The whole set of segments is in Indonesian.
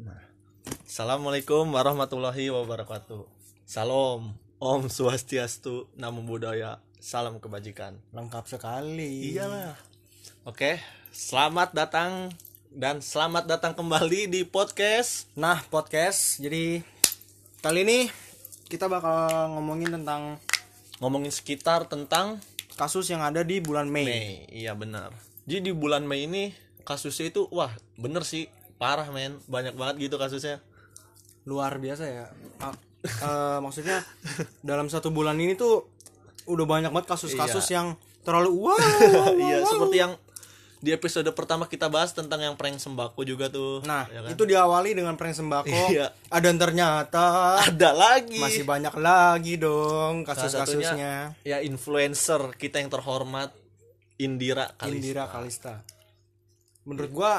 Nah. Assalamualaikum warahmatullahi wabarakatuh. Salam, Om Swastiastu, Namo Buddhaya, salam kebajikan. lengkap sekali Iyalah. Oke, selamat datang dan selamat datang kembali di podcast. nah podcast jadi kali ini kita bakal ngomongin tentang Ngomongin sekitar tentang kasus yang ada di bulan Mei, Mei. Iya benar. Jadi di bulan Mei ini kasusnya itu wah bener sih parah men banyak banget gitu kasusnya. luar biasa ya Ah, eh, maksudnya dalam satu bulan ini tuh udah banyak banget kasus-kasus yang terlalu wow iya seperti yang di episode pertama kita bahas tentang yang prank sembako juga tuh. nah ya kan? itu diawali dengan prank sembako Iya. ada yang ternyata ada lagi. masih banyak lagi dong kasus-kasusnya ya influencer kita yang terhormat Indira Kalista. Indira Kalista. Menurut gua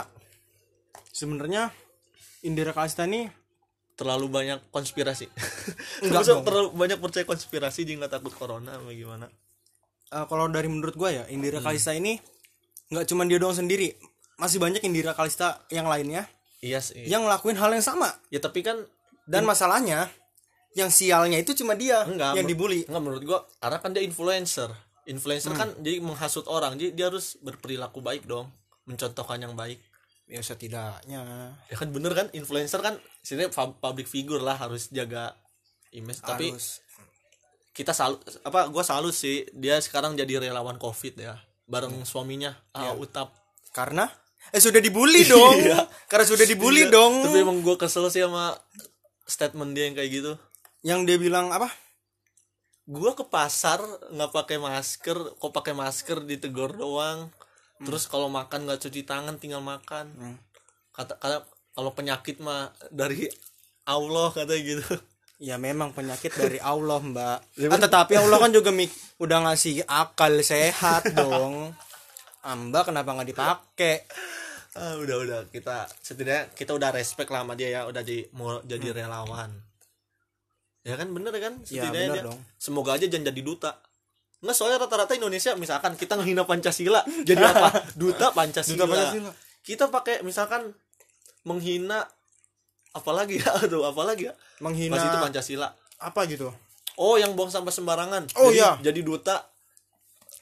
sebenarnya Indira Kalista ini terlalu banyak konspirasi. Enggak dong. terlalu banyak percaya konspirasi jadi nggak takut corona apa gimana? eh, kalau dari menurut gua ya Indira Hmm. Kalista ini nggak cuma dia doang sendiri, masih banyak Indira Kalista yang lainnya Iya sih. yang ngelakuin hal yang sama. Ya tapi kan Dan masalahnya yang sialnya itu cuma dia enggak yang dibully. Enggak menurut gua karena kan dia influencer. Influencer Hmm. kan jadi menghasut orang. Jadi dia harus berperilaku baik dong, mencontohkan yang baik. Ya setidaknya. Ya kan bener kan influencer kan sini public figure lah harus jaga image. Tapi harus. kita salut apa gua salut sih dia sekarang jadi relawan covid ya bareng suaminya ah, Utap. Karena? Eh sudah dibully dong. Iya. Karena sudah dibully Iya, dong. tapi emang gua kesel sih sama statement dia yang kayak gitu. Yang dia bilang apa? gua ke pasar nggak pakai masker kok pakai masker ditegur doang terus kalau makan nggak cuci tangan tinggal makan. Hmm. kata kata kalau penyakit mah dari Allah katanya gitu. Ya memang penyakit dari Allah mbak. Ah, Tetapi Allah kan juga mik udah ngasih akal sehat dong. Ah, Mbak kenapa nggak dipakai? Ah, udah udah. Kita setidaknya kita udah respect lah sama dia ya. Udah di mau jadi relawan. Ya kan bener kan? Hmm. Ya, setidaknya bener dia- dong. semoga aja jangan jadi duta nggak soalnya rata-rata Indonesia misalkan kita ngehina Pancasila jadi apa? Duta Pancasila, Duta Pancasila. kita pakai misalkan menghina apalagi ya aduh apalagi ya? Menghina pas itu Pancasila. apa gitu? Oh yang buang sampah sembarangan. Oh, jadi, iya. jadi duta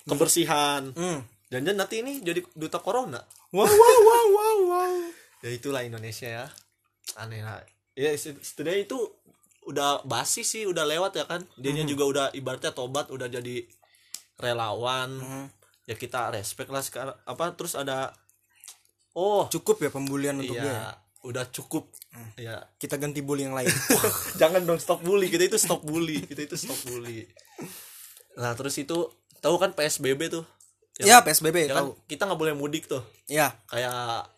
kebersihan. Hmm. dan nanti ini jadi duta corona. Wow wow wow wow wow. Ya itulah Indonesia ya. Aneh lah. Ya set- setidaknya itu udah basi sih udah lewat ya kan. Dianya juga udah ibaratnya tobat udah jadi relawan. Mhm. ya kita respect lah sekarang apa terus ada oh. Cukup ya pembulian untuk dia ya? iya udah cukup. Ya. Kita ganti bully yang lain. Jangan dong stop bully kita itu stop bully kita itu stop bully. Nah terus itu tahu kan PSBB tuh? Ya PSBB ya kan kita nggak boleh mudik tuh. Ya kayak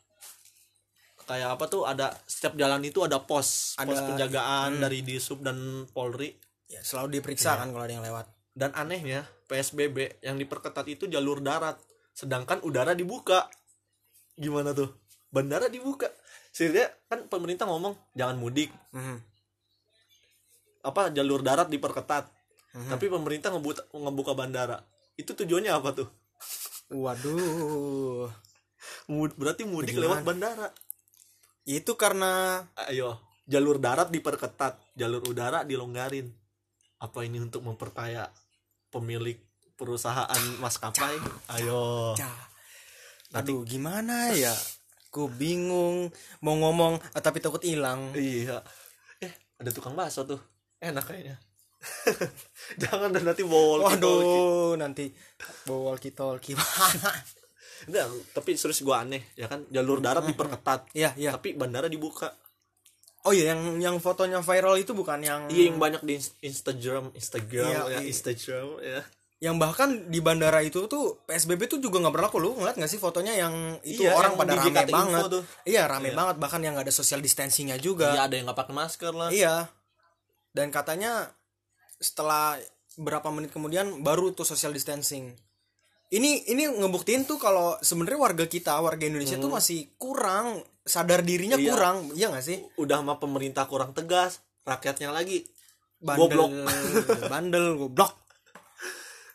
kayak apa tuh ada setiap jalan itu ada pos pos Ada- penjagaan dari disub dan polri. Ya, Selalu diperiksa kan kalau ada yang lewat dan anehnya psbb yang diperketat itu jalur darat sedangkan udara dibuka. Gimana tuh? Bandara dibuka. Sebenarnya kan pemerintah ngomong jangan mudik. Mhm. apa jalur darat diperketat. Tapi pemerintah ngebuka, ngebuka bandara. Itu tujuannya apa tuh? Waduh. Mud- berarti mudik Gimana? lewat bandara. Itu karena ayo jalur darat diperketat jalur udara dilonggarin apa ini untuk memperkaya pemilik perusahaan maskapai? Ayo. Cah. Aduh gimana ya? Ku bingung. Mau ngomong ah, tapi takut hilang. Iya. Eh ada tukang bakso tuh. Enak kayaknya. Jangan dan nanti bawa walkie-talkie. Waduh, nanti bawa walkie talkie. Enggak, tapi serius gua aneh ya kan? Jalur darat diperketat. Iya, iya. tapi bandara dibuka Oh iya, yang yang fotonya viral itu bukan yang iya yang banyak di ins- Instagram Instagram Iya, ya iya. Instagram ya yang bahkan di bandara itu tuh PSBB tuh juga nggak berlaku lu ngeliat nggak sih fotonya yang itu Iya, orang yang pada rame banget. tuh. Iya, rame banget bahkan yang nggak ada social distancingnya juga. iya ada yang nggak pakai masker lah Iya. Dan katanya setelah berapa menit kemudian baru tuh social distancing. Ini ini ngebuktiin tuh kalau sebenarnya warga kita, warga Indonesia tuh masih kurang sadar dirinya. Iya. kurang, iya gak sih? udah sama pemerintah kurang tegas rakyatnya lagi Bandel, Goblok. bandel, goblok.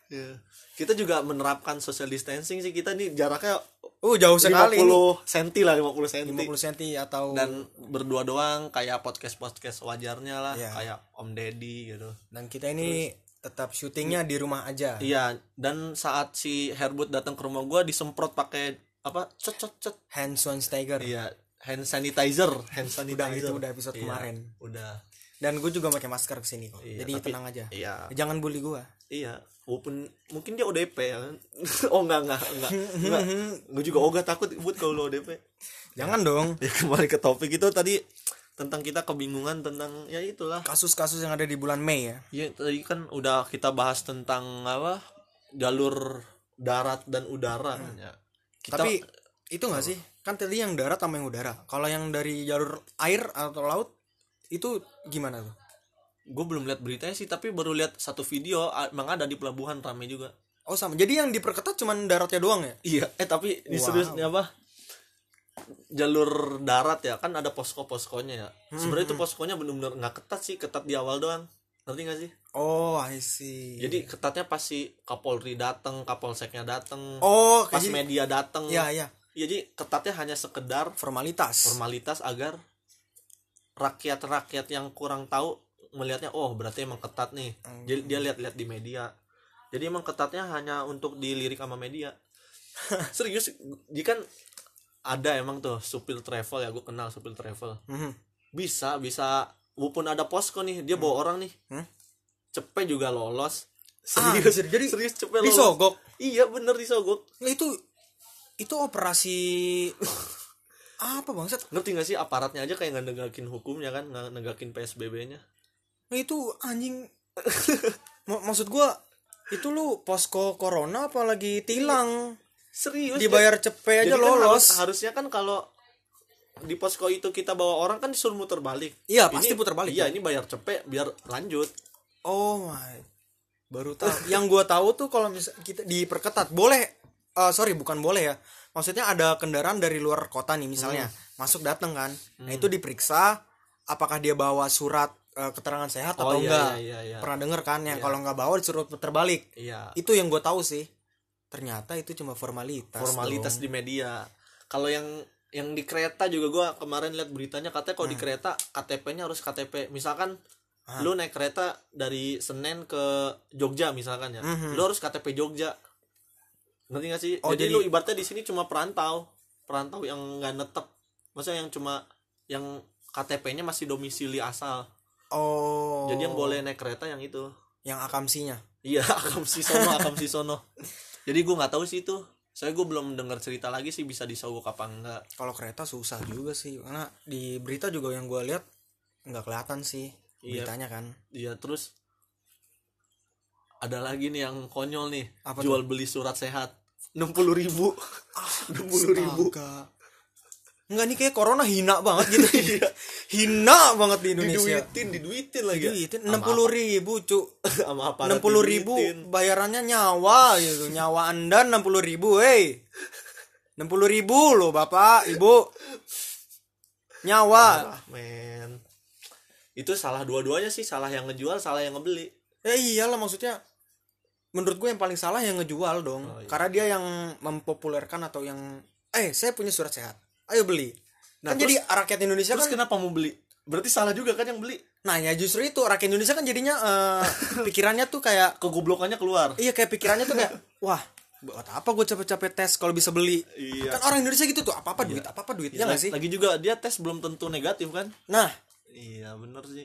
Ya. kita juga menerapkan social distancing sih kita nih jaraknya Oh, jauh sekali 50 ini. senti lah 50 senti 50 cm atau dan berdua doang kayak podcast podcast wajarnya lah Iya. kayak Om Deddy gitu dan kita ini tetap syutingnya di rumah aja. iya dan saat si Herbut datang ke rumah gua disemprot pakai apa cet cet cet Hand Schweinsteiger. iya hand sanitizer hand Udah sanitizer itu udah episode Iya, kemarin. udah Dan gue juga pakai masker ke sini kok. Iya, Jadi tapi- tenang aja. iya Jangan bully gua. iya walaupun mungkin dia ODP ya kan oh enggak enggak enggak enggak gue juga ogah takut buat kalau lo ODP Jangan dong. ya kembali ke topik itu tadi tentang kita kebingungan tentang ya itulah Kasus-kasus yang ada di bulan Mei ya. ya tadi kan udah kita bahas tentang apa jalur darat dan udara ya. Kita Tapi itu nggak sih? Kan tadi yang darat sama yang udara. Kalau yang dari jalur air atau laut itu gimana tuh? gue belum lihat beritanya sih tapi baru lihat satu video emang ada di pelabuhan rame juga Oh sama. Jadi yang diperketat cuman daratnya doang ya? iya eh tapi di Wow. seriusnya apa jalur darat ya kan ada posko poskonya ya sebenarnya itu poskonya benar-benar nggak ketat sih ketat di awal doang ngerti gak sih Oh, I see. jadi ketatnya pasti kapolri datang kapolseknya datang oh, pas jadi- media datang Ya, ya. jadi ketatnya hanya sekedar Formalitas. formalitas agar rakyat-rakyat yang kurang tahu melihatnya oh berarti emang ketat nih jadi dia lihat-lihat di media jadi emang ketatnya hanya untuk dilirik sama media serius jika ada emang tuh supil travel ya gue kenal supil travel Mhm. bisa bisa walaupun ada posko nih dia bawa orang nih Hmm? cepet juga lolos Ah, serius anjir, jadi serius cepet lolos Disogok. iya bener disogok Nah, itu itu operasi apa bangsat? ngerti gak sih aparatnya aja kayak nggak negakin hukumnya kan nggak negakin psbb-nya Nah, itu anjing. Mak- maksud gua itu lu posko corona apalagi tilang serius dibayar cepet Jadi aja kan lolos. harus- harusnya kan kalau di posko itu kita bawa orang kan disuruh muter balik Iya, Ini- pasti putar balik. iya ini bayar cepet biar lanjut Oh my. Baru tahu. Yang gua tahu tuh kalau misal kita diperketat boleh eh, sorry bukan boleh ya. Maksudnya ada kendaraan dari luar kota nih misalnya masuk datang kan. Nah, itu diperiksa apakah dia bawa surat eh, keterangan sehat Oh, atau iya, enggak. iya, iya, iya. Pernah denger kan yang kalau nggak bawa disuruh putar balik. iya Itu yang gue tahu sih. Ternyata itu cuma formalitas. formalitas di media kalau yang yang di kereta juga gua kemarin lihat beritanya katanya kalau di kereta KTP-nya harus KTP misalkan lu naik kereta dari Senen ke Jogja misalkan ya lu harus KTP Jogja. Ngerti gak sih? Oh, jadi, jadi- lu ibaratnya di sini cuma perantau perantau yang nggak netep. Maksudnya yang cuma yang KTP-nya masih domisili asal. Oh. jadi yang boleh naik kereta yang itu. Yang akamsinya. iya akam si sono akam si sono. Jadi gua nggak tahu sih itu saya gue belum dengar cerita lagi sih bisa disogok apa enggak Kalau kereta susah juga sih karena di berita juga yang gue lihat nggak kelihatan sih Iya. beritanya kan. Iya terus ada lagi nih yang konyol nih Apa jual beli surat sehat enam puluh ribu enam puluh ribu. Enggak nih kayak corona hina banget gitu. Hina banget di Indonesia. diduitin diduitin lagi Diduitin enam puluh ribu cu. sama apa Enam puluh ribu bayarannya nyawa gitu. Nyawa anda enam puluh ribu, hey. Enam puluh ribu loh bapak, ibu. Nyawa. ah men itu salah dua-duanya sih salah yang ngejual salah yang ngebeli Ya iyalah maksudnya. Menurut gue yang paling salah yang ngejual dong. Oh, iya. Karena dia yang mempopulerkan atau yang eh saya punya surat sehat. Ayo beli. Nah, kan terus- jadi rakyat Indonesia terus kan kenapa mau beli? Berarti salah juga kan yang beli. Nah ya justru itu rakyat Indonesia kan jadinya eh, pikirannya tuh kayak kegoblokannya keluar. Iya kayak pikirannya tuh kayak wah buat apa gue capek-capek tes kalau bisa beli? Iya. kan orang Indonesia gitu tuh apa apa duit apa apa duit ya nggak sih? lagi juga dia tes belum tentu negatif kan? Nah. Iya bener sih.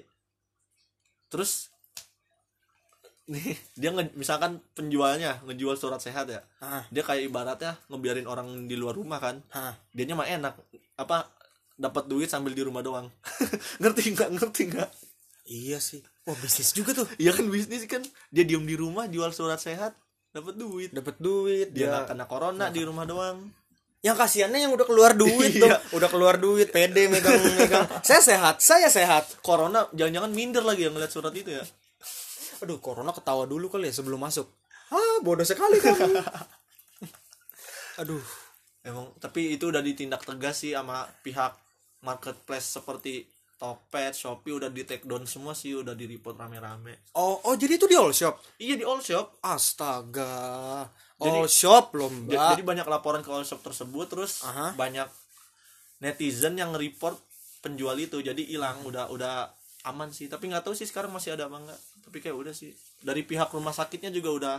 Terus nih dia nge, misalkan penjualnya ngejual surat sehat ya, ah, dia kayak ibaratnya ngebiarin orang di luar rumah kan, ah. dianya mah enak. Apa dapat duit sambil di rumah doang. ngerti nggak? Ngerti nggak? iya sih wah bisnis juga tuh Iya kan bisnis kan dia diem di rumah jual surat sehat dapat duit. dapat duit Dia dia nggak kena corona di rumah doang. yang kasihannya yang udah keluar duit Iya. tuh udah keluar duit pede megang megang saya sehat saya sehat Corona jangan-jangan minder lagi yang ngeliat surat itu ya. aduh corona ketawa dulu kali ya sebelum masuk ah bodoh sekali kamu aduh Emang tapi itu udah ditindak tegas sih sama pihak marketplace seperti Topet, Shopee udah di take down semua sih, udah di report rame-rame. oh oh jadi itu di all shop Iya di all shop. astaga Jadi- all shop loh mbak Jadi banyak laporan ke all shop tersebut, terus Aha. banyak netizen yang report penjual itu, jadi hilang, udah udah aman sih. Tapi nggak tahu sih sekarang masih ada apa enggak. Tapi kayak udah sih. Dari pihak rumah sakitnya juga udah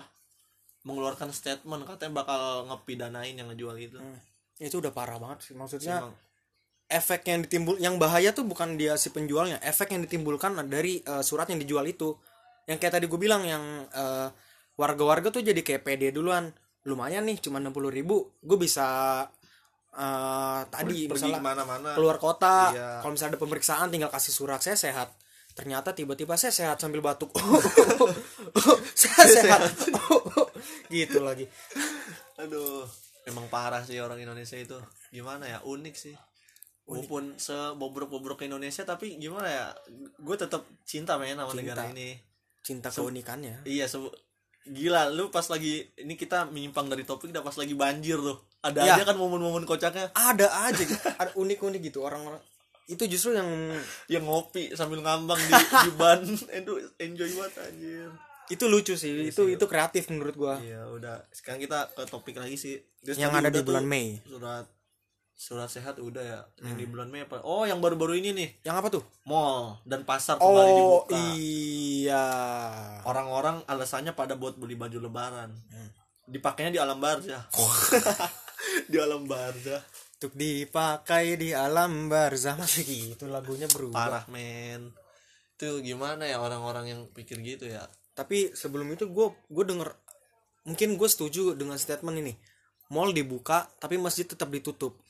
mengeluarkan statement katanya bakal ngepidanain yang ngejual itu. Hmm. itu udah parah banget sih maksudnya Emang. Efek yang ditimbul yang bahaya tuh bukan dia si penjualnya. Efek yang ditimbulkan dari eh, surat yang dijual itu. Yang kayak tadi gue bilang yang eh, warga-warga tuh jadi kayak pede duluan. Lumayan nih cuma 60.000 ribu. Gue bisa eh, tadi pergi misalnya ke mana-mana. keluar kota. Iya. kalau misalnya ada pemeriksaan tinggal kasih surat saya sehat. Ternyata tiba-tiba saya sehat sambil batuk. Saya sehat. Gitu lagi. Aduh, emang parah sih orang Indonesia itu. Gimana ya? Unik sih. Walaupun sebobrok-bobrok Indonesia tapi gimana ya? Gue tetap cinta men sama Cinta. negara ini. cinta keunikannya Iya, se gila lu pas lagi ini kita menyimpang dari topik udah pas lagi banjir tuh. Ada Ya. aja kan momen-momen kocaknya ada aja gitu ada unik-unik gitu orang-orang itu justru yang yang ngopi sambil ngambang di di ban. Aduh, enjoy banget anjir. itu lucu sih itu itu kreatif menurut gua Iya, udah. Sekarang kita ke topik lagi sih. Terus yang ada di bulan Mei Surat surat sehat udah ya. Yang di bulan Mei apa? Oh, yang baru-baru ini nih. yang apa tuh mall dan pasar kembali oh dibuka. iya Orang-orang alasannya pada buat beli baju lebaran. Dipakainya di alam barja. di alam barja. untuk dipakai di alam barzah masih gitu lagunya berubah Parah men. Itu gimana ya orang-orang yang pikir gitu ya? tapi sebelum itu gue gue denger mungkin gue setuju dengan statement ini mall dibuka tapi masjid tetap ditutup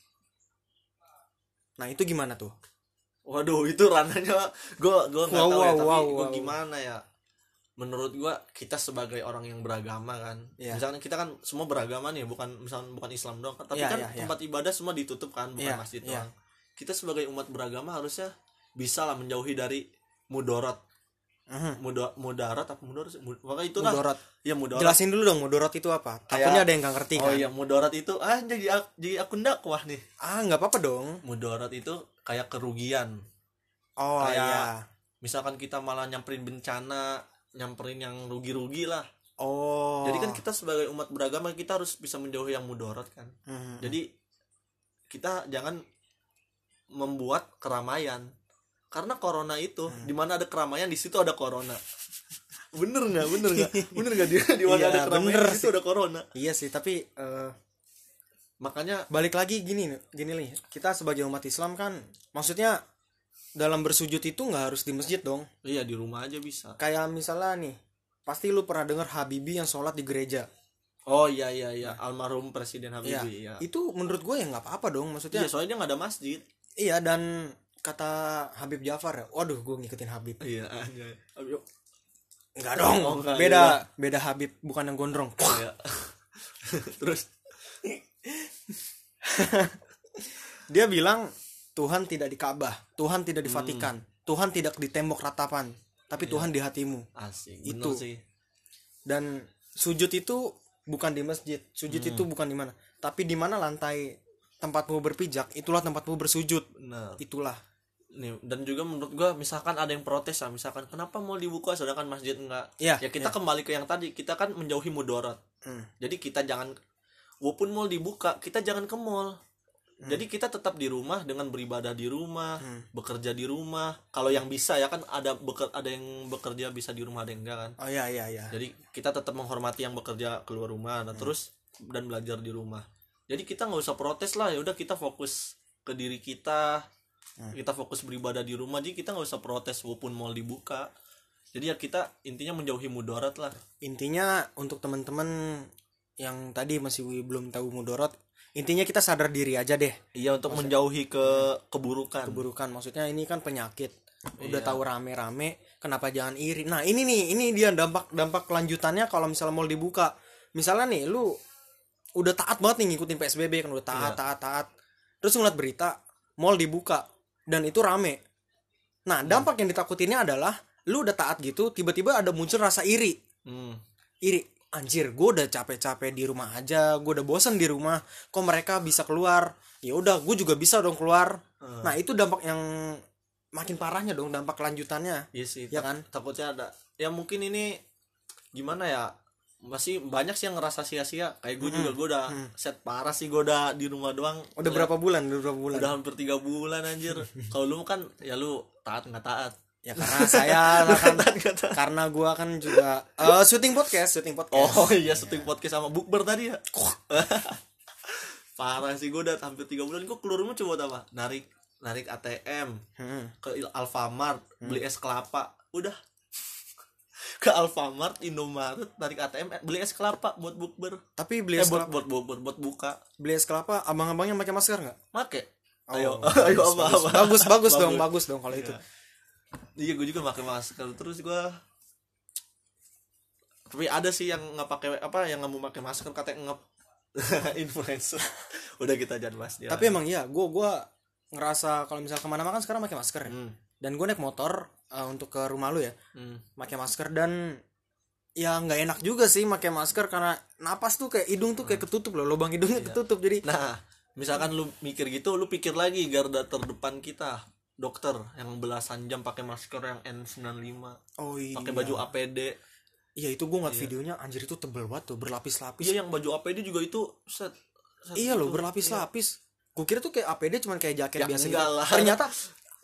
nah itu gimana tuh Waduh, itu ranahnya gua gua nggak Wow, tahu ya, wow, tapi wow, wow. gimana ya? Menurut gua kita sebagai orang yang beragama kan. Iya. Misalnya kita kan semua beragama nih, bukan misalnya bukan Islam doang, kan. tapi Iya, kan iya, iya. tempat ibadah semua ditutup kan, bukan Iya, masjid doang. Kita sebagai umat beragama harusnya bisa lah menjauhi dari mudorot. Muda, mudarat apa mudarat? Pokoknya itu lah. Mudorot. Iya, mudarat. jelasin dulu dong mudorot itu apa takutnya ada yang nggak ngerti Oh kan iya, mudarat itu ah jadi jadi akun dakwah nih. ah nggak apa-apa dong Mudarat itu kayak kerugian. oh Kayak- iya Misalkan kita malah nyamperin bencana, nyamperin yang rugi-rugi lah. oh Jadi kan kita sebagai umat beragama kita harus bisa menjauhi yang mudarat kan. Mhm. Jadi kita jangan membuat keramaian. Karena corona itu Hmm. di mana ada keramaian di situ ada corona. Bener nggak? Bener nggak? Bener nggak di di mana Iya, ada keramaian di situ ada corona. iya sih tapi eh, Makanya balik lagi gini gini nih kita sebagai umat Islam kan maksudnya dalam bersujud itu nggak harus di masjid dong iya di rumah aja bisa. kayak misalnya nih pasti lu pernah dengar Habibi yang sholat di gereja Oh iya iya iya almarhum Presiden Iya, Habibie ya. itu menurut gue ya nggak apa-apa dong maksudnya Iya soalnya dia nggak ada masjid. iya dan kata Habib Jafar ya waduh gue ngikutin Habib Iya aja. Ayo. nggak dong Oh, nggak, beda iya. beda Habib bukan yang gondrong Iya. Terus dia bilang Tuhan tidak di Ka'bah Tuhan tidak di Hmm. Vatikan Tuhan tidak di tembok ratapan tapi Tuhan di hatimu asik Itu. sih. dan sujud itu bukan di masjid sujud Hmm. itu bukan di mana tapi di mana lantai tempatmu berpijak itulah tempatmu bersujud Bener. itulah nih dan juga menurut gua misalkan ada yang protes ya misalkan kenapa mau dibuka sedangkan masjid enggak? Iya, ya kita kembali ke yang tadi kita kan menjauhi mudarat Hmm. jadi kita jangan walaupun mall dibuka kita jangan ke mall. Hmm. jadi kita tetap di rumah dengan beribadah di rumah bekerja di rumah. Kalau yang bisa ya kan ada beker, ada yang bekerja bisa di rumah ada yang enggak kan? Oh iya iya iya. Jadi kita tetap menghormati yang bekerja keluar rumah Hmm. dan terus dan belajar di rumah. Jadi kita nggak usah protes lah ya udah kita fokus ke diri kita Hmm. kita fokus beribadah di rumah jadi kita nggak usah protes walaupun mall dibuka. Jadi ya kita intinya menjauhi mudarat lah. Intinya untuk teman-teman yang tadi masih belum tahu mudorot intinya kita sadar diri aja deh. Iya untuk menjauhi ke keburukan. Keburukan. Maksudnya ini kan penyakit. Udah Iya. tahu rame-rame kenapa jangan iri? Nah ini nih ini dia dampak dampak kelanjutannya kalau misalnya mall dibuka. Misalnya nih lu udah taat banget nih ngikutin psbb kan udah taat Iya. taat taat. Terus ngeliat berita mall dibuka dan itu rame nah dampak yang ditakutinnya adalah lu udah taat gitu tiba-tiba ada muncul rasa iri Hmm. iri anjir gue udah capek-capek di rumah aja gue udah bosan di rumah kok mereka bisa keluar ya udah gue juga bisa dong keluar Hmm. nah itu dampak yang makin parahnya dong dampak kelanjutannya Iya sih. Ya kan? Takutnya ada. Ya mungkin ini gimana ya? Masih banyak sih yang ngerasa sia-sia. Kayak gue juga gue udah set parah sih gue udah di rumah doang. udah berapa bulan udah berapa bulan Udah hampir tiga bulan anjir. Kalau lu kan ya lu taat nggak taat. ya karena saya kan karena gua kan juga eh, syuting podcast syuting podcast Oh iya syuting podcast sama bukber tadi ya. Parah sih gue udah hampir tiga bulan gue keluar rumah coba apa? Narik narik ATM Hmm. ke Alfamart beli es kelapa udah ke Alfamart Indomaret narik ATM eh, beli es kelapa buat bukber. Tapi beli eh es buat kelapa. buat buat buat buka. Beli es kelapa abang-abangnya pakai masker nggak? Make. Oh, ayo bagus, ayo apa bagus, apa bagus bagus dong bagus. dong kalau itu. Iya. Gue juga pakai masker. Terus gue tapi ada sih yang nggak pakai apa yang nggak mau pakai masker katanya ngep influencer. Udah kita jangan bahas dia. Tapi emang iya gua gua ngerasa kalau misal ke mana-mana kan sekarang pakai masker ya. Hmm, dan gue naik motor eh, untuk ke rumah lu ya. Hmm. pakai masker dan ya nggak enak juga sih pakai masker karena napas tuh kayak hidung tuh kayak ketutup loh lubang hidungnya ketutup. Jadi nah misalkan lu mikir gitu lu pikir lagi garda terdepan kita dokter yang belasan jam pakai masker yang N95 oh iya. pakai baju APD iya itu gue ngeliat videonya anjir itu tebel banget tuh berlapis-lapis. Iya yang baju APD juga itu set, set iya loh gitu. berlapis-lapis. Gue kira tuh kayak APD cuman kayak jaket Ya, biasa enggak gitu. lah. ternyata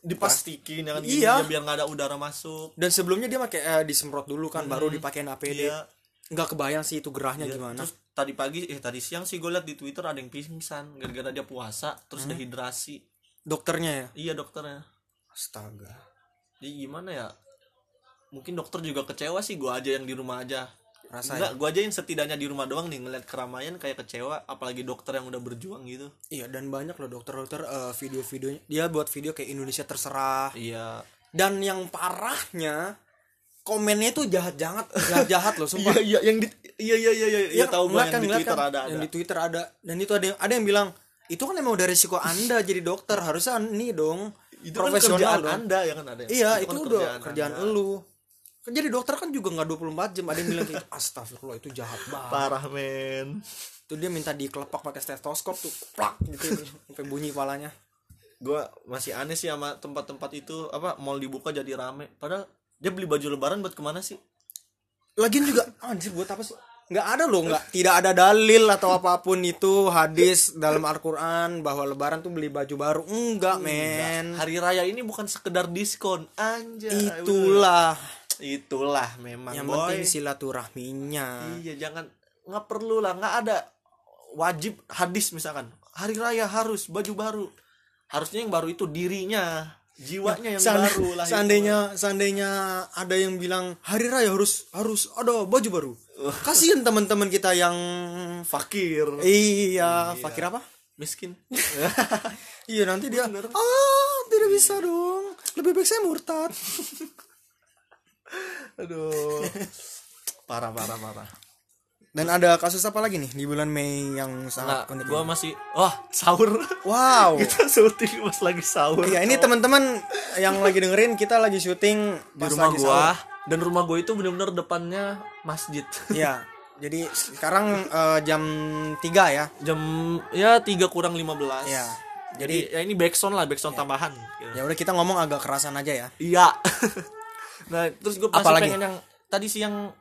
dipastikin ya kan gini, Iya. ya, biar nggak ada udara masuk dan sebelumnya dia pakai eh, disemprot dulu kan baru dipakein APD iya nggak kebayang sih itu gerahnya Iya, gimana Terus tadi pagi eh tadi siang sih gue liat di Twitter ada yang pingsan gara-gara dia puasa terus Hmm. dehidrasi. dokternya ya Iya dokternya. astaga Jadi gimana ya? Mungkin dokter juga kecewa sih gue aja yang di rumah aja. Rasa Enggak, gue aja yang setidaknya di rumah doang nih ngeliat keramaian kayak kecewa apalagi dokter yang udah berjuang gitu. iya dan banyak loh dokter-dokter eh, video-videonya dia buat video kayak Indonesia terserah Iya. dan yang parahnya komennya tuh jahat jahat jahat jahat loh sumpah Iya, iya yang di iya iya iya iya ya, tahu gue ngeliat yang kan, di Twitter kan. ada ada. yang di Twitter ada dan itu ada yang ada yang bilang itu kan emang udah resiko anda jadi dokter harusnya nih dong itu kan profesional kerjaan dong Anda ya kan ada. iya itu, kan udah kerjaan, Anda. elu kan jadi dokter kan juga nggak 24 jam. Ada yang bilang kayak gitu. astagfirullah itu jahat banget. Parah men. itu dia minta dikelepak pakai stetoskop tuh plak gitu. Sampai bunyi palanya gue masih aneh sih sama tempat-tempat itu. Apa mall dibuka jadi rame. Padahal dia beli baju lebaran buat ke mana sih? Lagian juga anjir buat apa sih? Nggak ada loh nggak tidak ada dalil atau apa pun itu hadis dalam Al-Quran bahwa lebaran tuh beli baju baru. Enggak men. Hari raya ini bukan sekedar diskon. Anjay. Itulah. bener. Itulah memang yang boy. penting silaturahminya. Iya jangan nggak perlu lah nggak ada wajib hadis misalkan. Hari raya harus baju baru. Harusnya yang baru itu dirinya jiwanya yang Seandai- baru lah seandainya seandainya ada yang bilang hari raya harus harus ada baju baru. Kasihan teman-teman kita yang fakir. Iya fakir apa? Miskin. Iya nanti dia ah tidak bisa dong. Lebih baik saya murtad aduh parah parah parah dan ada kasus apa lagi nih di bulan Mei yang sangat Nah, unik gua masih wah sahur wow kita syuting pas lagi sahur Iya ini teman-teman yang lagi dengerin kita lagi syuting di rumah lagi gua sahur. dan rumah gua itu bener-bener depannya masjid Iya. Jadi sekarang eh, jam 3 ya. jam ya tiga kurang 15 Iya. jadi ya ini backsound lah backsound tambahan gitu. Ya udah kita ngomong agak kerasan aja ya. iya nah terus gue masih Apalagi? pengen yang tadi sih yang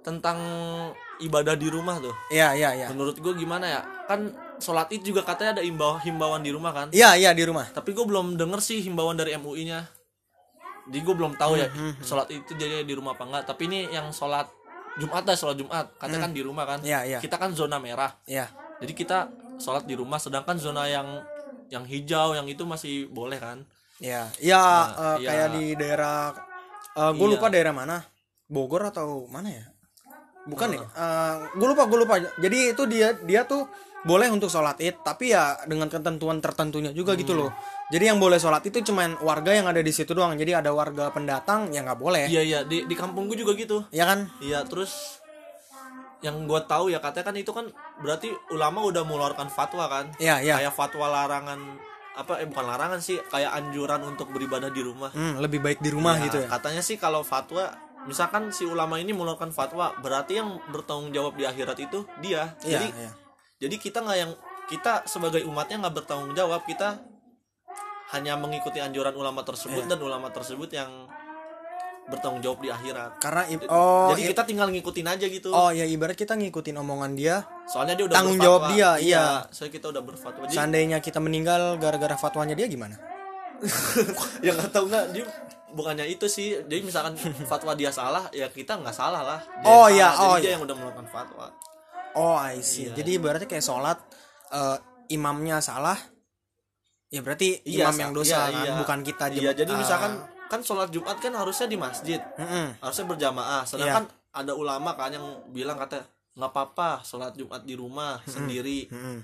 tentang ibadah di rumah tuh Iya, iya, iya. menurut gue gimana ya kan sholat id juga katanya ada himbau himbauan di rumah kan Iya, iya di rumah. tapi gue belum denger sih himbauan dari MUI nya jadi gue belum tahu ya Hmm, sholat itu jadi di rumah apa enggak tapi ini yang sholat Jumat dah sholat Jumat katanya kan di rumah kan Iya, iya. kita kan zona merah Iya. jadi kita sholat di rumah sedangkan zona yang yang hijau yang itu masih boleh kan Iya. Iya, eh, iya. kayak di daerah gue Iya. lupa daerah mana. Bogor atau mana ya? Bukan ya? gue lupa, gue lupa. Jadi itu dia dia tuh boleh untuk sholat id, tapi ya dengan ketentuan tertentunya juga gitu Hmm. loh. Jadi yang boleh sholat itu cuman warga yang ada di situ doang. Jadi ada warga pendatang yang nggak boleh. iya iya di di kampung gue juga gitu Ya kan? iya terus yang gue tahu ya katanya kan itu kan berarti ulama udah mengeluarkan fatwa kan Iya, iya. kayak fatwa larangan apa eh bukan larangan sih kayak anjuran untuk beribadah di rumah Hmm, lebih baik di rumah Ya, gitu ya. katanya sih kalau fatwa misalkan si ulama ini mengeluarkan fatwa berarti yang bertanggung jawab di akhirat itu dia Iya, jadi iya. jadi kita nggak yang kita sebagai umatnya nggak bertanggung jawab kita hanya mengikuti anjuran ulama tersebut dan ulama tersebut yang bertanggung jawab di akhirat. Karena oh jadi kita tinggal ngikutin aja gitu. oh ya ibarat kita ngikutin omongan dia soalnya dia udah tanggung berfatwa. jawab dia, iya. soalnya kita udah berfatwa. Jadi seandainya kita meninggal gara-gara fatwanya dia gimana? Yang nggak tahu nggak. Dia bukannya itu sih. Jadi misalkan fatwa dia salah ya kita nggak salah lah. Dia Oh, iya, salah, jadi oh, dia iya. yang udah melakukan fatwa. Oh I see. Iya. jadi ibaratnya kayak sholat eh, imamnya salah ya berarti Iya, imam yang dosa iya, kan iya. bukan kita iya jadi ah, misalkan kan sholat jumat kan harusnya di masjid. Mm-mm. harusnya berjamaah. Sedangkan Iya. ada ulama kan yang bilang kata nggak apa-apa sholat jumat di rumah sendiri. Mm-mm.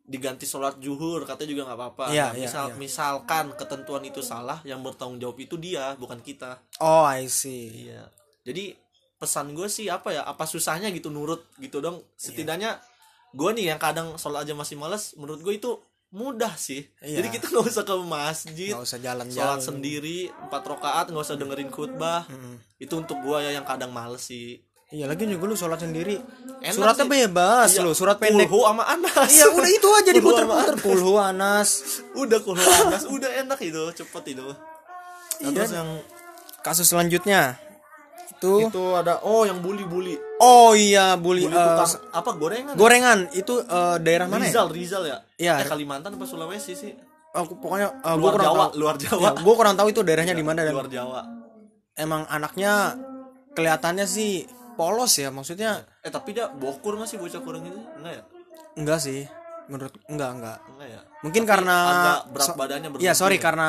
diganti sholat zuhur katanya juga nggak apa-apa. Iya, Nah, iya, misal iya. misalkan ketentuan itu salah yang bertanggung jawab itu dia bukan kita. Oh I see. Iya. Jadi pesan gue sih apa ya apa susahnya gitu nurut gitu dong. Setidaknya gue nih yang kadang sholat aja masih males menurut gue itu mudah sih. Iya. jadi kita nggak usah ke masjid nggak usah sholat jalan-jalan sendiri empat rakaat nggak usah dengerin khutbah. Mm-mm. itu untuk gue ya yang kadang males sih. Iya lagi juga lu sholat sendiri. Enak suratnya sih. bas Iya, lu surat pendek. kulhu sama anas. Iya udah itu aja diputer-puter kulhu anas. Udah kulhu anas udah enak itu cepet itu. Nah, Iya. terus yang kasus selanjutnya itu? Itu ada oh yang bully bully oh iya bully, bully eh, tukang apa gorengan gorengan. Itu eh, daerah mana ya? Rizal Rizal ya? Iya. Eh, Kalimantan apa Sulawesi sih? Aku pokoknya eh, gua luar kurang Jawa tahu. luar Jawa. Ya, gua kurang tahu itu daerahnya di mana dan luar Jawa. emang anaknya kelihatannya sih polos ya maksudnya eh tapi dia bokur nggak sih bocah kurang itu? Enggak ya? Enggak sih menurut enggak enggak. Enggak ya? Mungkin Tapi karena agak berat badannya Iya berlebih sorry ya. karena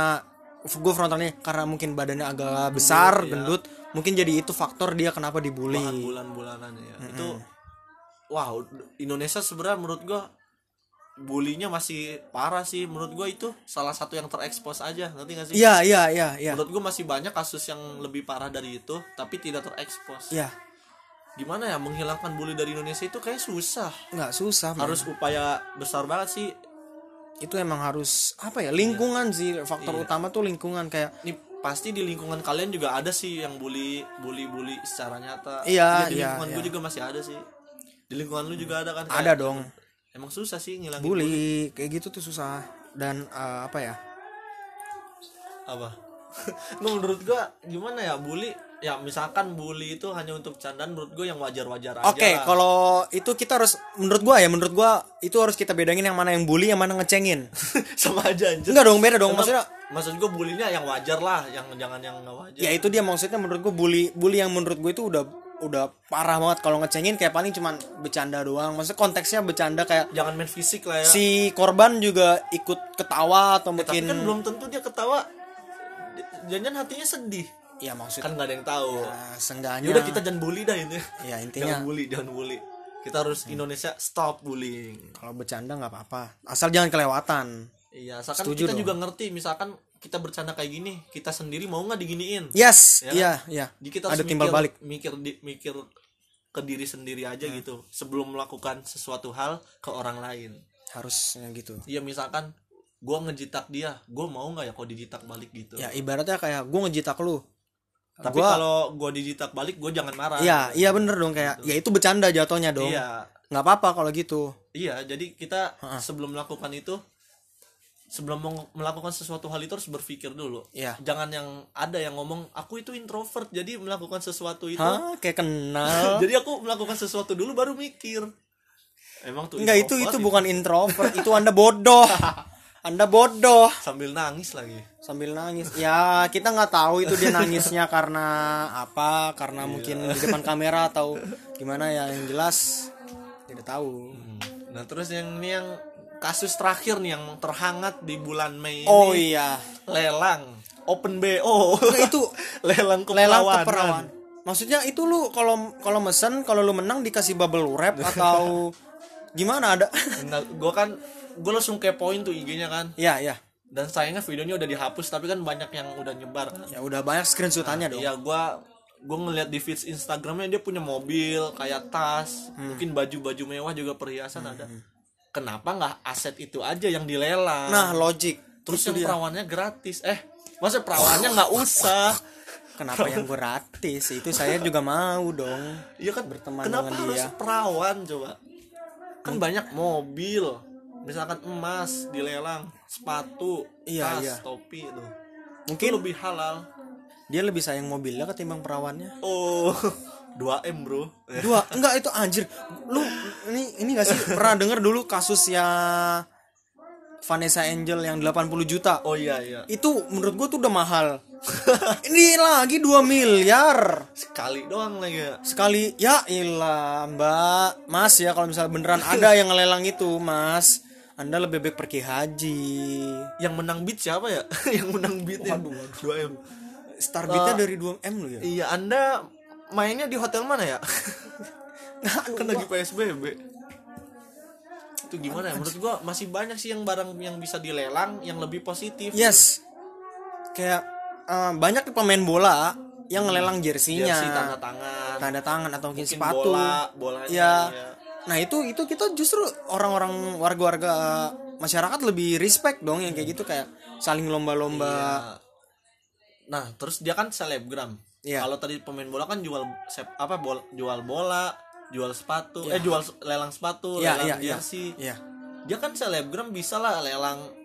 gue frontalnya karena mungkin badannya agak besar iya. gendut mungkin jadi itu faktor dia kenapa dibully. Bulan-bulanan ya. Itu wow Indonesia sebenarnya menurut gua bulinya masih parah sih. Menurut gua itu salah satu yang terekspos aja ngerti gak sih? Iya iya iya iya. Menurut gua masih banyak kasus yang lebih parah dari itu tapi tidak terekspos. Iya. Gimana ya menghilangkan bully dari Indonesia itu kayak susah. Nggak susah man. harus upaya besar banget sih itu emang harus apa ya lingkungan sih. Faktor Iya. utama tuh lingkungan kayak nih pasti di lingkungan kalian juga ada sih yang bully bully bully secara nyata. Iya, di iya, lingkungan iya. gue juga masih ada sih. Di lingkungan lu juga ada kan Kayak- ada dong. Emang susah sih ngilangin bully kayak gitu tuh susah. Dan eh, apa ya? Apa? Nggak, menurut gua gimana ya bully ya misalkan bully itu hanya untuk candaan menurut gua yang wajar-wajar aja Oke, lah. kalau itu kita harus menurut gua ya, menurut gua itu harus kita bedain yang mana yang bully, yang mana ngecengin. sama aja anjir Enggak dong, beda dong. Maksudnya maksud gua bulinya yang wajar lah yang jangan yang nggak wajar ya itu dia maksudnya menurut gua bully bully yang menurut gua itu udah udah parah banget kalau ngecengin kayak paling cuman bercanda doang. Maksudnya konteksnya bercanda kayak jangan main fisik lah ya si korban juga ikut ketawa atau tapi mungkin kan belum tentu dia ketawa jangan hatinya sedih ya maksud kan nggak ada yang tahu. Nah, seenggaknya Yaudah kita jangan bully dah ini. Ya intinya jangan bully jangan bully. Kita harus Indonesia stop bullying. Kalau bercanda nggak apa-apa. Asal jangan kelewatan. Iya asalkan Setuju kita dong. juga ngerti misalkan kita bercanda kayak gini kita sendiri mau nggak diginiin? Yes Ya kan? iya iya. Jadi kita ada timbal mikir, balik. mikir di- mikir ke diri sendiri aja Hmm. gitu sebelum melakukan sesuatu hal ke orang lain. Harusnya gitu. Iya misalkan gua ngejitak dia gua mau nggak ya kalau dijitak balik gitu? Ya ibaratnya kayak gue ngejitak lu tapi gua- kalau gua dijitak balik gua jangan marah Iya, iya bener dong kayak ya itu bercanda jatuhnya dong. iya nggak apa-apa kalau gitu. Iya, jadi kita sebelum melakukan itu sebelum mau melakukan sesuatu hal itu harus berpikir dulu. Iya. Jangan yang ada yang ngomong aku itu introvert, jadi melakukan sesuatu itu. Hah, kayak kenal. Jadi aku melakukan sesuatu dulu baru mikir. Emang tuh Enggak itu itu bukan introvert, itu Anda bodoh. Anda bodoh sambil nangis lagi. sambil nangis. Ya, kita nggak tahu itu dia nangisnya karena apa, karena mungkin di depan kamera atau gimana ya yang jelas tidak tahu. Nah, terus yang ini yang kasus terakhir nih yang terhangat di bulan Mei Oh ini iya. lelang open BO. Nah, itu lelang lelang keperawanan. keperawan. Maksudnya itu lu kalau kalau mesen kalau lu menang dikasih bubble wrap atau gimana ada? Nah, gua kan gue langsung kepoin tuh IG-nya kan. Iya, iya. dan sayangnya videonya udah dihapus tapi kan banyak yang udah nyebar kan Ya udah banyak screenshotannya dong. Iya gua gua ngeliat di feeds Instagramnya dia punya mobil kayak tas Hmm. mungkin baju-baju mewah juga perhiasan ada kenapa nggak aset itu aja yang dilelang Nah, logic. terus Itu yang dia. perawannya gratis eh masa perawannya nggak usah Kenapa yang gratis? Itu saya juga mau dong. iya kan Berteman kenapa dengan harus dia. perawan coba kan banyak mobil misalkan emas dilelang sepatu Iya, tas iya. topi itu mungkin itu lebih halal. dia lebih sayang mobilnya ketimbang perawannya. Oh 2 m bro. Dua? Enggak itu anjir. Lu ini ini gak sih? Pernah denger dulu kasusnya Vanessa Angel yang 80 juta? Oh iya iya. Itu menurut gue tuh udah mahal. Ini lagi 2 miliar. Sekali doang lagi ya. Sekali ya ilah mbak. Mas ya kalau misalnya beneran ada yang ngelelang itu mas anda lebih baik pergi haji. Yang menang beat siapa ya? Yang menang beat ya? 2 m. Star beatnya dari 2 m lo ya? iya anda mainnya di hotel mana ya? Kan lagi psbb itu gimana ya? Menurut gua masih banyak sih yang barang yang bisa dilelang yang lebih positif. Yes. Kayak eh, banyak pemain bola yang ngelelang jersinya. Jersey tanda tangan. Tanda tangan atau mungkin mungkin sepatu. bola bolanya ya ya. Nah itu itu kita justru orang-orang warga-warga masyarakat lebih respect dong yang kayak gitu kayak saling lomba-lomba Iya. nah terus dia kan selebgram Iya. kalau tadi pemain bola kan jual sep, apa bol, jual bola jual sepatu eh jual lelang sepatu Iya, lelang iya, iya. jersey Iya. dia kan selebgram bisa lah lelang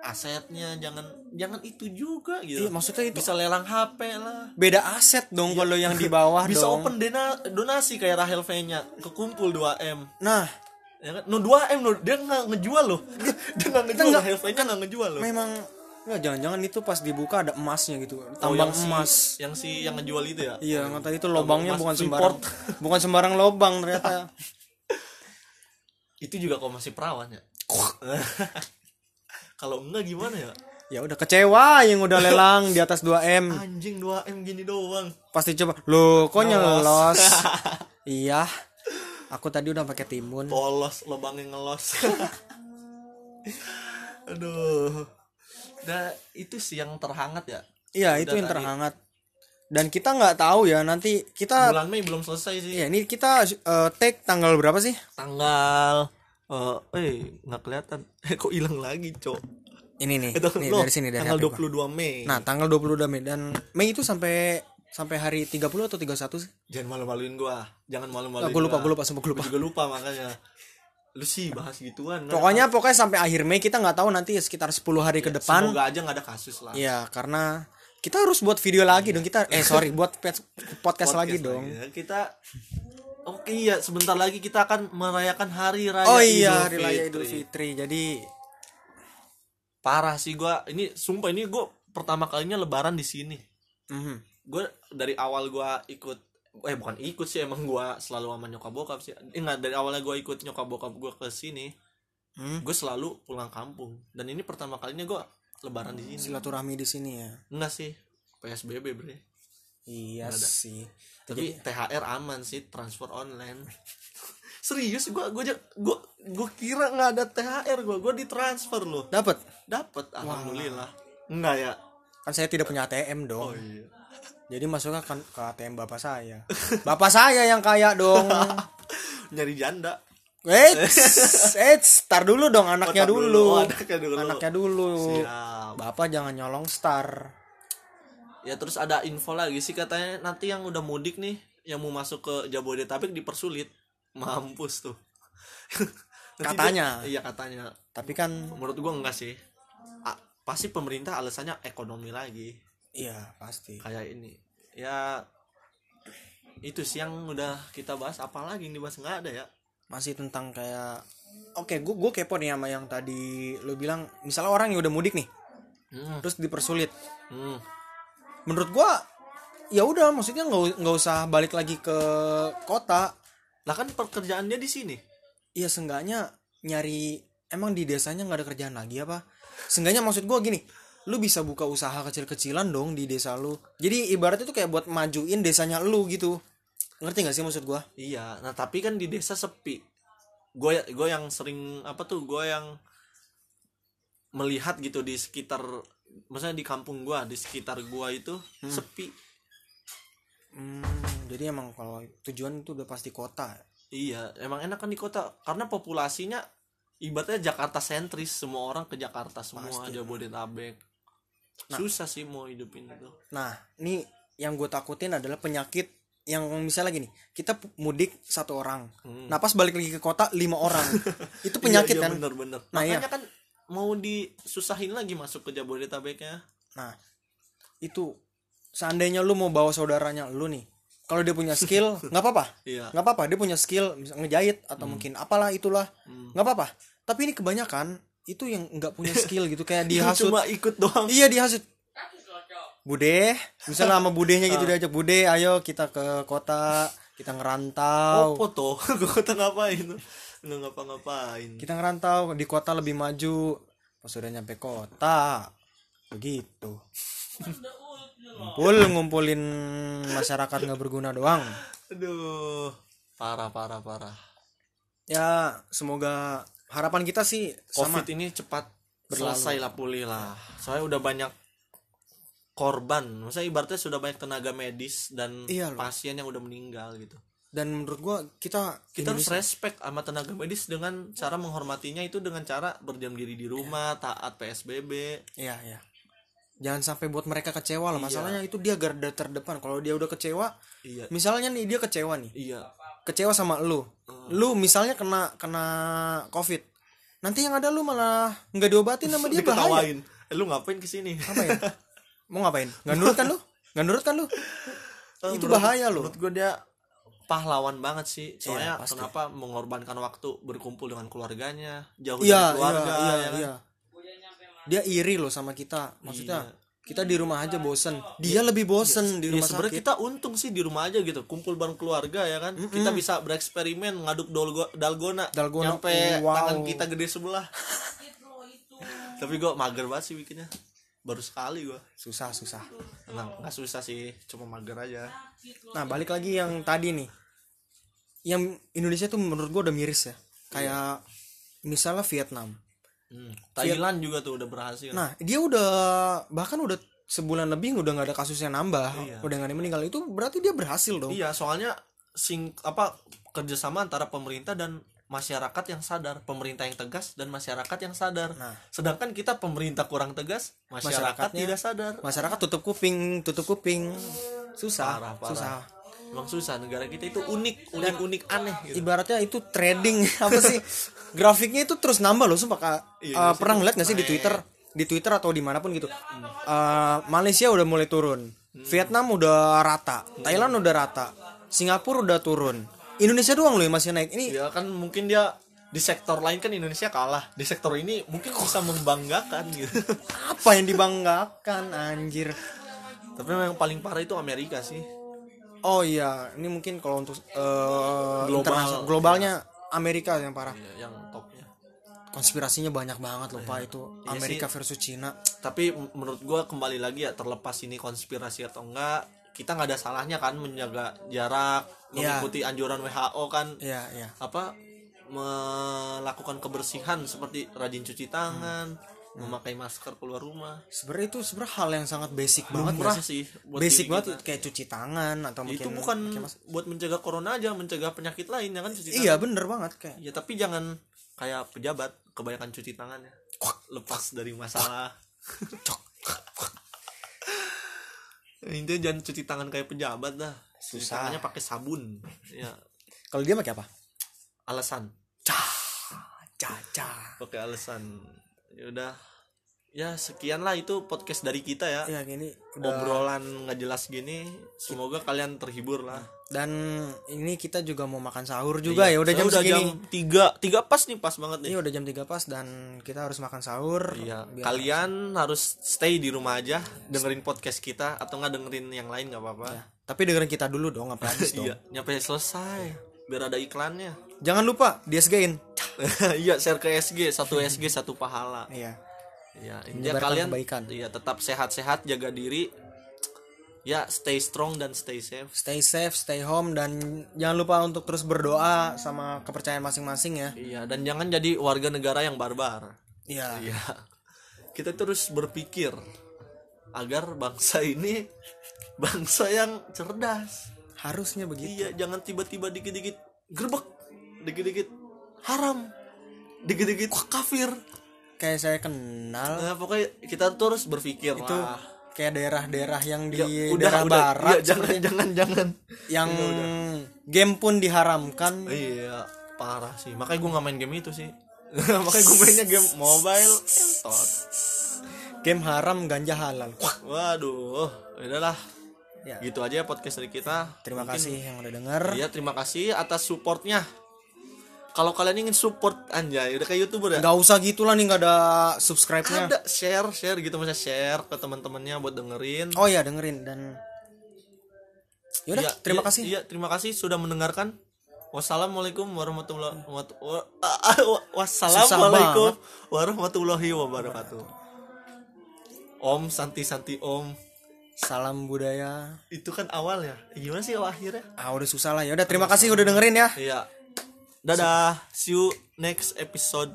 asetnya jangan jangan itu juga gitu. Iya, maksudnya itu bisa lelang HP lah. beda aset dong kalau yang di bawah Iya. bisa dong. open dena, donasi kayak Rahel V nya kekumpul 2 m. Nah. Ya kan? No 2 m loh dia nggak ngejual loh. Dia nggak ngejual Rahel V nya nggak ngejual loh. Memang nggak jangan-jangan itu pas dibuka ada emasnya gitu. Oh, tambang yang si- emas. yang si yang ngejual itu ya? Iya nggak tadi itu lobangnya bukan sembarang bukan sembarang lobang ternyata. Itu juga kok masih perawan ya kalau enggak gimana ya? Ya udah kecewa yang udah lelang di atas 2 m. Anjing 2 m gini doang. Pasti coba lo kok nyelos iya. Aku tadi udah pakai timun. Polos lubangnya ngelos. Aduh. Nah itu sih yang terhangat ya? Iya itu yang tadi. terhangat. Dan kita nggak tahu ya nanti kita bulan Mei belum selesai sih. Ya ini kita eh, take tanggal berapa sih? Tanggal eh eh nggak kelihatan eh kok hilang lagi cok ini nih itu nih loh, dari sini dari tanggal HP gua. 22 Mei nah tanggal 22 Mei dan Mei itu sampai sampai hari 30 atau 31 sih jangan malu-maluin gua jangan Nah, malu-maluin gue lupa gua. lupa gue lupa Gua juga lupa makanya lu sih bahas gituan Nah, pokoknya pokoknya sampai akhir Mei kita nggak tahu nanti sekitar 10 hari ke depan semoga aja nggak ada kasus lah Iya, karena kita harus buat video lagi dong. Kita eh sorry, buat pet- podcast, lagi dong. ya. kita oke iya sebentar lagi kita akan merayakan hari raya Oh Idul iya, hari raya Fitri. Idul Fitri. Jadi parah sih gua ini sumpah ini gua pertama kalinya lebaran di sini mhm. gue dari awal gua ikut eh bukan ikut sih emang gua selalu sama nyokap bokap sih eh, enggak dari awalnya gua ikut nyokap bokap gua ke sini Hmm, gue selalu pulang kampung dan ini pertama kalinya gua lebaran di sini silaturahmi di sini ya. enggak sih psbb bre Iya sih. tapi THR aman sih transfer online serius gua gua gua gua kira nggak ada THR gua gua ditransfer loh Dapat. dapat alhamdulillah enggak ya Kan saya tidak punya ATM dong. oh iya Jadi masuknya kan ke ATM bapak saya. bapak saya yang kaya dong. nyari janda Eits, eits, tar dulu dong anaknya tar dulu. dulu. Oh, anaknya dulu. Anaknya dulu. Siap. Bapak jangan nyolong star. Ya terus ada info lagi sih katanya nanti yang udah mudik nih yang mau masuk ke Jabodetabek dipersulit. Mampus tuh. Katanya. dia- iya katanya. Tapi kan menurut gua enggak sih. A- pasti pemerintah alasannya ekonomi lagi. Iya pasti. kayak ini. Ya itu sih yang udah kita bahas. Apalagi yang dibahas? Nggak ada ya. Masih tentang kayak oke gue gue kepo nih sama yang tadi lo bilang. Misalnya orang yang udah mudik nih hmm. terus dipersulit. Hmm. Menurut gue ya udah maksudnya nggak nggak usah balik lagi ke kota. Lah kan pekerjaan dia di sini. Iya seenggaknya nyari emang di desanya nggak ada kerjaan lagi apa? Seenggaknya maksud gue gini lu bisa buka usaha kecil-kecilan dong di desa lu. Jadi ibaratnya tuh kayak buat majuin desanya lu gitu. Ngerti gak sih maksud gue Iya, nah tapi kan di desa sepi. Gue gue yang sering apa tuh gue yang melihat gitu di sekitar, maksudnya di kampung gue, di sekitar gue itu sepi. hmm, jadi emang kalau tujuan itu udah pasti kota Iya, emang enak kan di kota karena populasinya ibaratnya Jakarta sentris, semua orang ke Jakarta semua Pasti. Jabodetabek. Susah sih mau hidupin itu. Nah, ini yang gue takutin adalah penyakit yang misalnya gini kita mudik satu orang Hmm. nah pas balik lagi ke kota lima orang itu penyakit Iya, iya, kan bener-bener Nah, iya. makanya kan mau disusahin lagi masuk ke Jabodetabeknya? Nah itu seandainya lu mau bawa saudaranya lu nih kalau dia punya skill nggak apa-apa. Iya. Nggak apa-apa dia punya skill ngejahit atau mungkin apalah itulah. Hmm. nggak apa-apa. Tapi ini kebanyakan itu yang nggak punya skill gitu kayak dihasut. Cuma ikut doang. Iya dihasut. Bude misalnya sama budenya gitu diajak bude ayo kita ke kota kita ngerantau. Oh foto gue kata ngapain nggak ngapa-ngapain? Kita ngerantau di kota lebih maju. Pas udah nyampe kota begitu. Ngumpul ngumpulin masyarakat nggak berguna doang. Aduh parah parah parah. Ya semoga harapan kita sih sama. Covid ini cepat selesai lah pulih lah. Soalnya udah banyak korban. Maksudnya ibaratnya sudah banyak tenaga medis dan Iya loh. pasien yang udah meninggal gitu dan menurut gua kita kita harus respect sama tenaga medis dengan cara menghormatinya itu dengan cara berdiam diri di rumah taat psbb Iya, iya. Jangan sampai buat mereka kecewa Iya. loh. Masalahnya itu dia garda terdepan. Kalau dia udah kecewa, iya misalnya nih dia kecewa nih. iya Kecewa sama lu. Lu misalnya kena kena Covid. Nanti yang ada lu malah nggak diobatin sama dia bahaya. eh, lu ngapain ke sini Ngapain? Mau ngapain? Nggak nurut kan lu? Nggak nurut kan lu? Eh, Itu menurut- bahaya loh. menurut gue dia pahlawan banget sih soalnya Iya, pasti. kenapa mengorbankan waktu berkumpul dengan keluarganya jauh Iya, dari iya, keluarga iya, ya kan? iya. Dia iri loh sama kita. Maksudnya Iya. kita di rumah aja bosen. Dia lebih bosen di Ya rumah sebenarnya sakit. kita untung sih di rumah aja gitu kumpul bareng keluarga ya kan kita bisa bereksperimen ngaduk dolgo, dalgona, Dalgona, nyampe wow. tangan kita gede sebelah tapi gue mager banget sih bikinnya baru sekali gue Susah, susah. nggak nggak susah sih cuma mager aja. Nah balik lagi yang tadi nih. Yang Indonesia tuh menurut gua udah miris ya. Kayak misalnya Vietnam. Hmm. Thailand juga tuh udah berhasil. Nah dia udah Bahkan udah sebulan lebih udah nggak ada kasus yang nambah Udah nggak ada meninggal. Itu berarti dia berhasil dong. Iya soalnya sing apa kerjasama antara pemerintah dan masyarakat yang sadar pemerintah yang tegas dan masyarakat yang sadar. Nah. sedangkan kita pemerintah kurang tegas masyarakat tidak sadar. Masyarakat tutup kuping Tutup kuping. Susah Parah, parah. Susah. Emang susah negara kita itu unik, unik, unik aneh gitu. Ibaratnya itu trading Apa sih? Grafiknya itu terus nambah loh Sumpah Kak. Iya, sih, Pernah ngeliat gak sih di Twitter? Di Twitter atau di mana pun gitu. Eh, Malaysia udah mulai turun. Vietnam udah rata. Thailand udah rata. Singapura udah turun Indonesia doang loh yang masih naik Ini Ya kan mungkin dia di sektor lain kan Indonesia kalah. Di sektor ini mungkin bisa membanggakan gitu. apa yang dibanggakan anjir Tapi yang paling parah itu Amerika sih. Oh iya Ini mungkin kalau untuk eh, Global. Globalnya Amerika yang parah Iya, yang topnya. Konspirasinya banyak banget loh Pak Itu Iya Amerika versus Cina Tapi menurut gua kembali lagi ya terlepas ini konspirasi atau enggak, kita nggak ada salahnya kan menjaga jarak, Iya. mengikuti anjuran WHO kan. Iya iya. Apa melakukan kebersihan seperti rajin cuci tangan, memakai masker keluar rumah. sebenarnya itu sebenarnya hal yang sangat basic banget Murah sih? buat basic banget kita. kayak cuci tangan atau mungkin itu bukan buat mencegah corona aja mencegah penyakit lain ya kan? Cuci tangan. iya bener banget kayak ya tapi jangan kayak pejabat kebanyakan cuci tangannya lepas dari masalah intinya jangan cuci tangan kayak pejabat dah. Susah. tangannya pakai sabun. Ya. Kalau dia pakai apa? Alasan. Caca pakai alasan. Ya udah ya sekian lah itu podcast dari kita ya. Ya gini udah obrolan nggak jelas gini semoga kalian terhibur lah. Dan ini kita juga mau makan sahur juga. Ya udah Saya jam udah segini. jam tiga tiga pas nih pas banget nih. Ini udah jam 3 pas dan kita harus makan sahur. Iya, Biar- kalian harus stay di rumah aja, dengerin podcast kita atau nggak dengerin yang lain nggak apa-apa. Ya, tapi dengerin kita dulu dong apa habis dong? Iya, nyampe selesai, biar ada iklannya. jangan lupa di SG-in iya, share ke SG, satu SG satu pahala. iya Iya, intinya kalian kebaikan. iya tetap sehat-sehat, jaga diri. Ya, stay strong dan stay safe. stay safe stay home dan jangan lupa untuk terus berdoa sama kepercayaan masing-masing ya Iya, dan jangan jadi warga negara yang barbar. iya Iya. Kita terus berpikir agar bangsa ini bangsa yang cerdas. harusnya begitu Iya, jangan tiba-tiba dikit-dikit gerbek, dikit-dikit haram, dikit-dikit kafir. Kayak saya kenal. Nah, pokoknya kita terus berpikir itu lah. kayak daerah-daerah yang di Ya, daerah barat Iya, jangan jangan jangan. Yang game pun diharamkan. Iya parah sih. Makanya gue nggak main game itu sih. Makanya gue mainnya game mobile entot game haram ganja halal. Waduh udahlah Ya. gitu aja ya podcast dari kita. Terima Mungkin- kasih yang udah denger. Iya terima kasih atas supportnya kalau kalian ingin support anjay udah kayak youtuber ya? Nggak usah gitulah nih nggak ada subscribe-nya. Ada share share gitu misalnya share ke teman-temannya buat dengerin. Oh ya dengerin dan yaudah Iya, terima iya, kasih. iya terima kasih sudah mendengarkan. Wassalamualaikum warahmatullahi wabarakatuh. Wassalamualaikum warahmatullahi wabarakatuh. Om santi santi om. Salam budaya. Itu kan awal ya? Gimana sih akhirnya? Ah udah susah lah. Ya udah terima kasih udah dengerin ya. Iya dadah. See you next episode